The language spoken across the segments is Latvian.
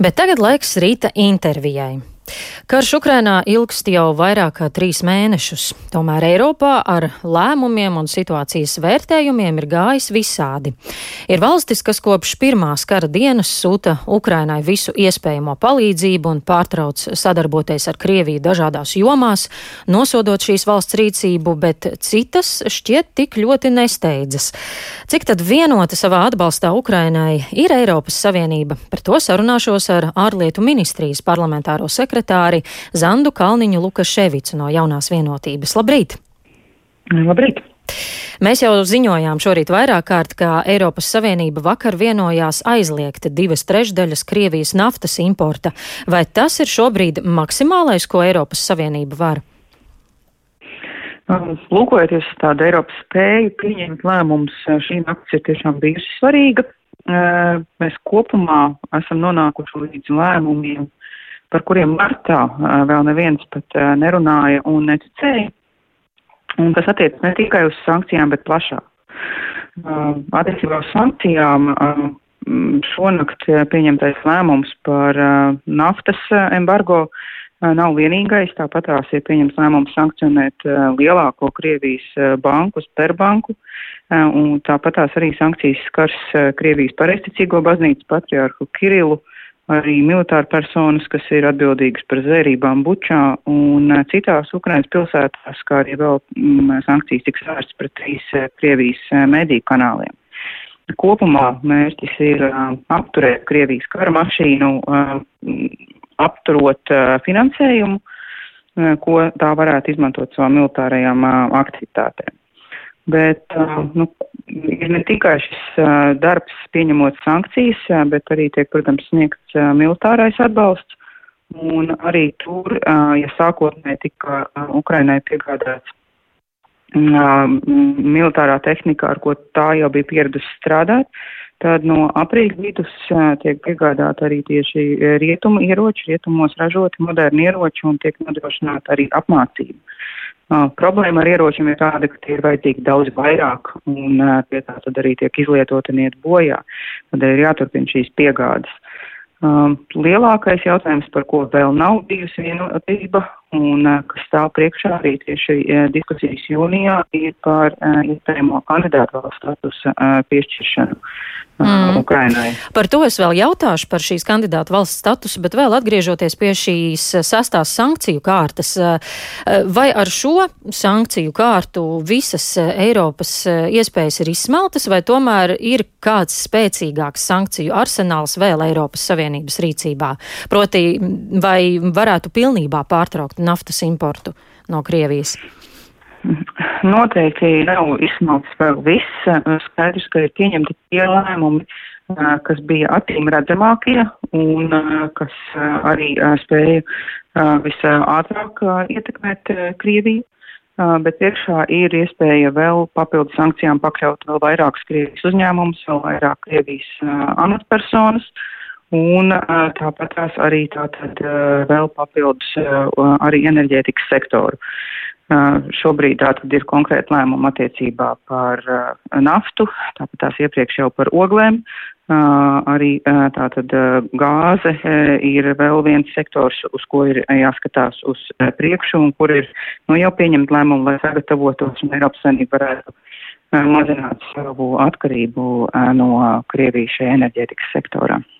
Bet tagad laiks rīta intervijai. Karš Ukrainā ilgst jau vairāk kā trīs mēnešus, tomēr Eiropā ar lēmumiem un situācijas vērtējumiem ir gājis visādi. Ir valstis, kas kopš pirmās kara dienas sūta Ukrainai visu iespējamo palīdzību un pārtrauc sadarboties ar Krieviju dažādās jomās, nosodot šīs valsts rīcību, bet citas šķiet tik ļoti nesteidzas. Cik tad vienota savā atbalstā Ukrainai ir Eiropas Savienība? Par to sarunāšos ar ārlietu ministrijas parlamentāro sekretāru sekretāri Zandu Kalniņu Lukaševicu no jaunās vienotības. Labrīt! Labrīt! Mēs jau ziņojām šorīt vairāk kārt, ka Eiropas Savienība vakar vienojās aizliegt divas trešdaļas Krievijas naftas importa. Vai tas ir šobrīd maksimālais, ko Eiropas Savienība var? Um, lūkojoties uz tādu Eiropas spēju pieņemt lēmumus, šī naktis ir tiešām bijusi svarīga. Uh, mēs kopumā esam nonākuši līdz lēmumiem par kuriem martā vēl neviens pat nerunāja un neticēja. Un tas attiec ne tikai uz sankcijām, bet plašāk. Attiecībā uz sankcijām šonakt pieņemtais lēmums par naftas embargo nav vienīgais. Tāpat tās ir pieņemts lēmums sankcionēt lielāko Krievijas banku, Sperbanku, un tāpat tās arī sankcijas skars Krievijas pareisticīgo baznīcu patriārhu Kirilu arī militāra personas, kas ir atbildīgas par zvērībām Bučā un eh, citās Ukrainas pilsētās, kā arī vēl mm, sankcijas tiks vērsts pret trīs eh, Krievijas eh, mediju kanāliem. Kopumā mērķis ir apturēt Krievijas kara mašīnu, apturot finansējumu, ko tā varētu izmantot savām militārajām aktivitātēm. Bet nu, ir ne tikai šis darbs pieņemot sankcijas, bet arī tiek, protams, sniegts militārais atbalsts. Un arī tur, ja sākotnēji tika Ukrainai piegādāts militārā tehnika, ar ko tā jau bija pieradusi strādāt, tad no aprīļa vidus tiek piegādāta arī tieši rietumu ieroči, rietumos ražoti moderni ieroči un tiek nodrošināta arī apmācība. Uh, problēma ar ieročiem ir tāda, ka tie ir vajadzīgi daudz vairāk, un uh, tie tā tad arī tiek izlietoti un iet bojā. Tādēļ ir jāturpina šīs piegādes. Um, lielākais jautājums, par ko vēl nav bijusi vienotība un uh, kas stāv priekšā arī tieši uh, diskusijas jūnijā, ir par uh, iespējamo kandidātu valsts statusa piešķiršanu mm. Ukrainai. Par to es vēl jautāšu par šīs kandidātu valsts statusu, bet vēl atgriežoties pie šīs sastās sankciju kārtas, vai ar šo sankciju kārtu visas Eiropas iespējas ir izsmeltas, vai tomēr ir kāds spēcīgāks sankciju arsenāls vēl Eiropas Savienības rīcībā? Proti, vai varētu pilnībā pārtraukt naftas importu no Krievijas? Noteikti nav izsmalts vēl viss. Skaidrs, ka ir pieņemti tie lēmumi, kas bija acīm redzamākie un kas arī spēja visātrāk ietekmēt Krieviju. Bet priekšā ir iespēja vēl papildus sankcijām pakļaut vēl vairākas Krievijas uzņēmumus, vēl vairāk Krievijas amatpersonas. Un tāpat tās arī tātad vēl papildus arī enerģētikas sektoru. Šobrīd tātad ir konkrēti lēmumi attiecībā par naftu, tāpat tās iepriekš jau par oglēm. Arī tātad gāze ir vēl viens sektors, uz ko ir jāskatās uz priekšu un kur ir nu, jau pieņemt lēmumu, lai sagatavotos un Eiropas Savienība varētu mazināt savu atkarību no Krievijas šajā enerģētikas sektorā.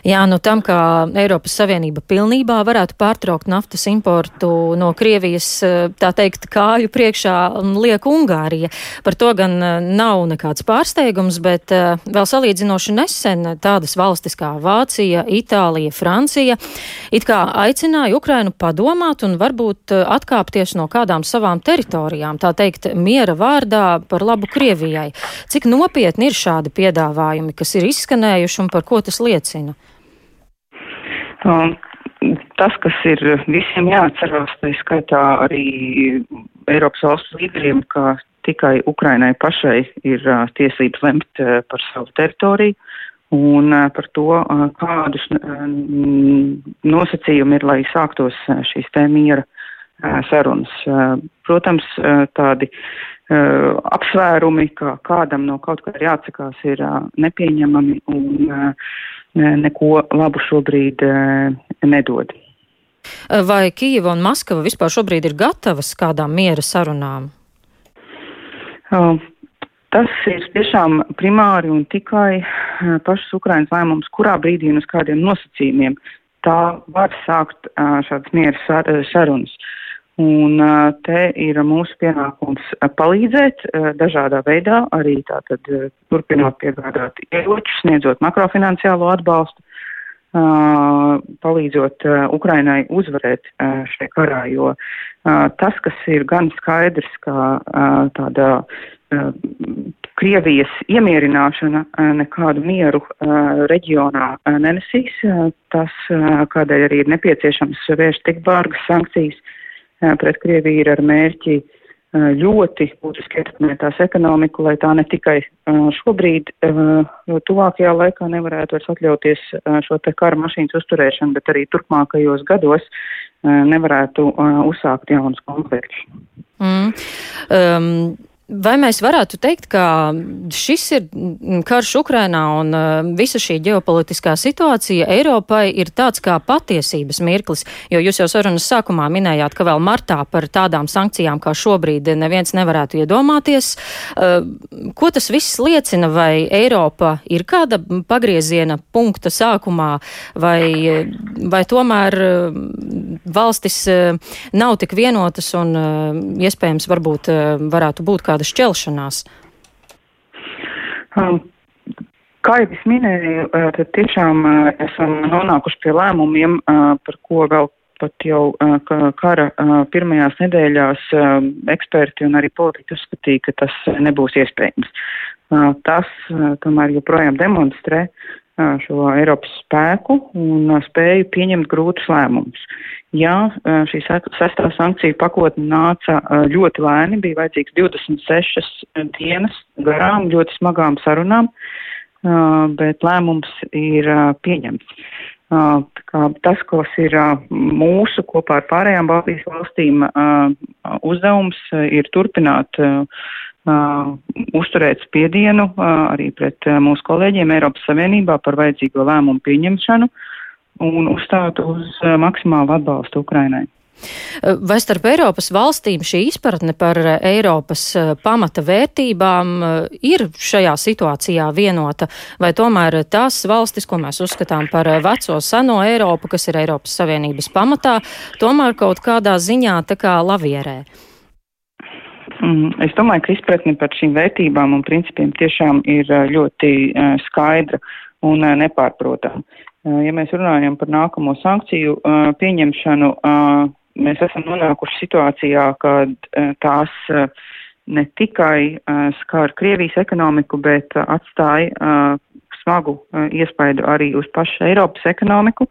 Jā, nu tam, kā Eiropas Savienība pilnībā varētu pārtraukt naftas importu no Krievijas, eh, tā teikt, kāju priekšā liek Ungārija. Par to gan eh, nav nekāds pārsteigums, bet eh, vēl salīdzinoši nesen tādas valstis kā Vācija, Itālija, Francija it kā aicināja Ukrainu padomāt un varbūt atkāpties no kādām savām teritorijām, tā teikt, miera vārdā par labu Krievijai. Cik nopietni ir šādi piedāvājumi, kas ir izskanējuši un par ko tas liecina? Um, tas, kas ir visiem jāatcerās, tā skaitā arī Eiropas valstu līderiem, ka tikai Ukrainai pašai ir uh, tiesības lemt uh, par savu teritoriju un uh, par to, uh, kādus uh, nosacījumi ir, lai sāktos uh, šīs te miera sarunas. Protams, tādi apsvērumi, ka kādam no kaut kā ir jāatsakās, ir nepieņemami un neko labu šobrīd nedod. Vai Kijava un Maskava vispār šobrīd ir gatavas kādām miera sarunām? Tas ir tiešām primāri un tikai pašas Ukrainas lēmums, kurā brīdī un uz kādiem nosacījumiem tā var sākt šādas miera sarunas. Un te ir mūsu pienākums palīdzēt dažādā veidā, arī tātad turpināt piegādāt ieročus, sniedzot makrofinanciālo atbalstu, palīdzot Ukrainai uzvarēt šajā karā, jo tas, kas ir gan skaidrs, ka tāda Krievijas iemierināšana nekādu mieru reģionā nenesīs, tas, kādēļ arī ir nepieciešams vērst tik bārgas sankcijas pret Krieviju, ir ar mērķi ļoti būtiski ietekmēt tās ekonomiku, lai tā ne tikai šobrīd, tuvākajā laikā nevarētu vairs atļauties šo te kara mašīnas uzturēšanu, bet arī turpmākajos gados nevarētu uzsākt jaunus konfliktus. Mm. Um. Vai mēs varētu teikt, ka šis ir karš Ukrainā un uh, visa šī ģeopolitiskā situācija Eiropai ir tāds kā patiesības mirklis? Jo jūs jau sarunas sākumā minējāt, ka vēl martā par tādām sankcijām kā šobrīd neviens nevarētu iedomāties. Uh, ko tas viss liecina? Vai Eiropa ir kāda pagrieziena punkta sākumā, vai, vai tomēr uh, valstis nav tik vienotas un iespējams varbūt varētu būt kāda tāda šķelšanās? Um, kā jau es minēju, uh, tad tiešām uh, esam nonākuši pie lēmumiem, uh, par ko vēl pat jau kara pirmajās nedēļās eksperti un arī politiķi uzskatīja, ka tas nebūs iespējams. Tas tomēr joprojām demonstrē šo Eiropas spēku un spēju pieņemt grūtus lēmumus. Jā, šī sestā sankciju pakotne nāca ļoti lēni, bija vajadzīgs 26 dienas garām, ļoti smagām sarunām, bet lēmums ir pieņemts. Tas, kas ir mūsu kopā ar pārējām Baltijas valstīm uzdevums, ir turpināt Uh, uzturēt spiedienu uh, arī pret uh, mūsu kolēģiem Eiropas Savienībā par vajadzīgo lēmumu pieņemšanu un uzstāt uz maksimālu atbalstu Ukrainai. Vai starp Eiropas valstīm šī izpratne par Eiropas pamata vērtībām ir šajā situācijā vienota, vai tomēr tās valstis, ko mēs uzskatām par veco seno Eiropu, kas ir Eiropas Savienības pamatā, tomēr kaut kādā ziņā tā kā lavierē? Mm, es domāju, ka izpratne par šīm vērtībām un principiem tiešām ir ļoti skaidra un nepārprotama. Ja mēs runājam par nākamo sankciju pieņemšanu, mēs esam nonākuši situācijā, kad tās ne tikai skar Krievijas ekonomiku, bet atstāja smagu iespaidu arī uz pašu Eiropas ekonomiku.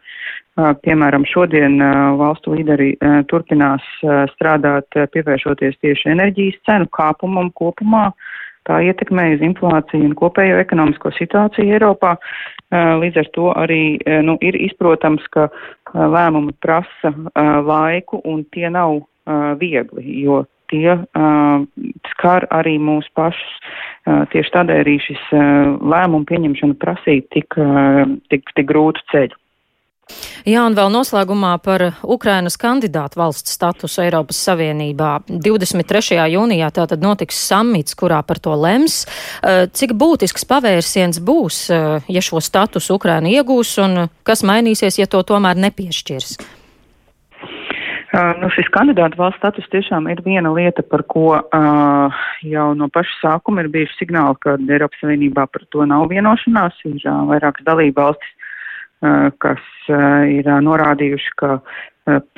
Piemēram, šodien valstu līderi turpinās strādāt, pievēršoties tieši enerģijas cenu kāpumam kopumā. Tā ietekmē uz inflāciju un kopējo ekonomisko situāciju Eiropā. Līdz ar to arī nu, ir izprotams, ka lēmumi prasa laiku un tie nav viegli, jo tie skar arī mūs pašus. Tieši tādēļ arī šis lēmumu pieņemšana prasīja tik, tik, tik grūtu ceļu. Jā, un vēl noslēgumā par Ukrainas kandidātu valsts statusu Eiropas Savienībā. 23. jūnijā tātad notiks samits, kurā par to lems. Eh, cik būtisks pavērsiens būs, eh, ja šo statusu Ukraina iegūs, un kas mainīsies, ja to tomēr nepiešķirs? Uh, nu, šis kandidātu valsts status tiešām ir viena lieta, par ko uh, jau no paša sākuma ir bijuši signāli, ka Eiropas Savienībā par to nav vienošanās. Ir uh, vairākas dalība valstis, Eh, kas eh, ir eh, norādījuši, ka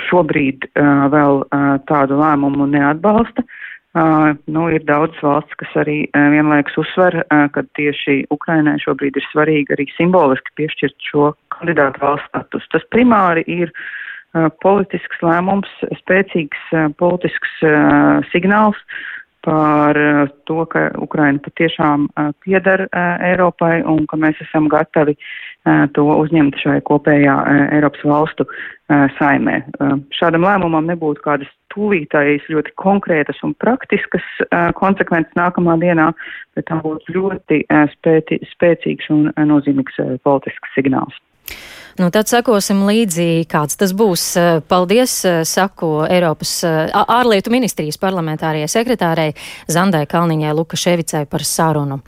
šobrīd vēl tādu lēmumu neatbalsta. Nu, ir daudz valsts, kas arī vienlaikus uzsver, ka tieši Ukrainai šobrīd ir svarīgi arī simboliski piešķirt šo kandidātu valsts status. Tas primāri ir politisks lēmums, spēcīgs politisks signāls par to, ka Ukraina patiešām piedara Eiropai un ka mēs esam gatavi to uzņemt šai kopējā Eiropas valstu saimē. Šādam lēmumam nebūtu kādas tūlītējas, ļoti konkrētas un praktiskas konsekvences nākamā dienā, bet tam būtu ļoti spēti, spēcīgs un nozīmīgs politisks signāls. Nu, tad sekosim līdzi, kāds tas būs. Paldies, saku Eiropas ārlietu ministrijas parlamentārajai sekretārei Zandai Kalniņai Lukaševicai par sarunu.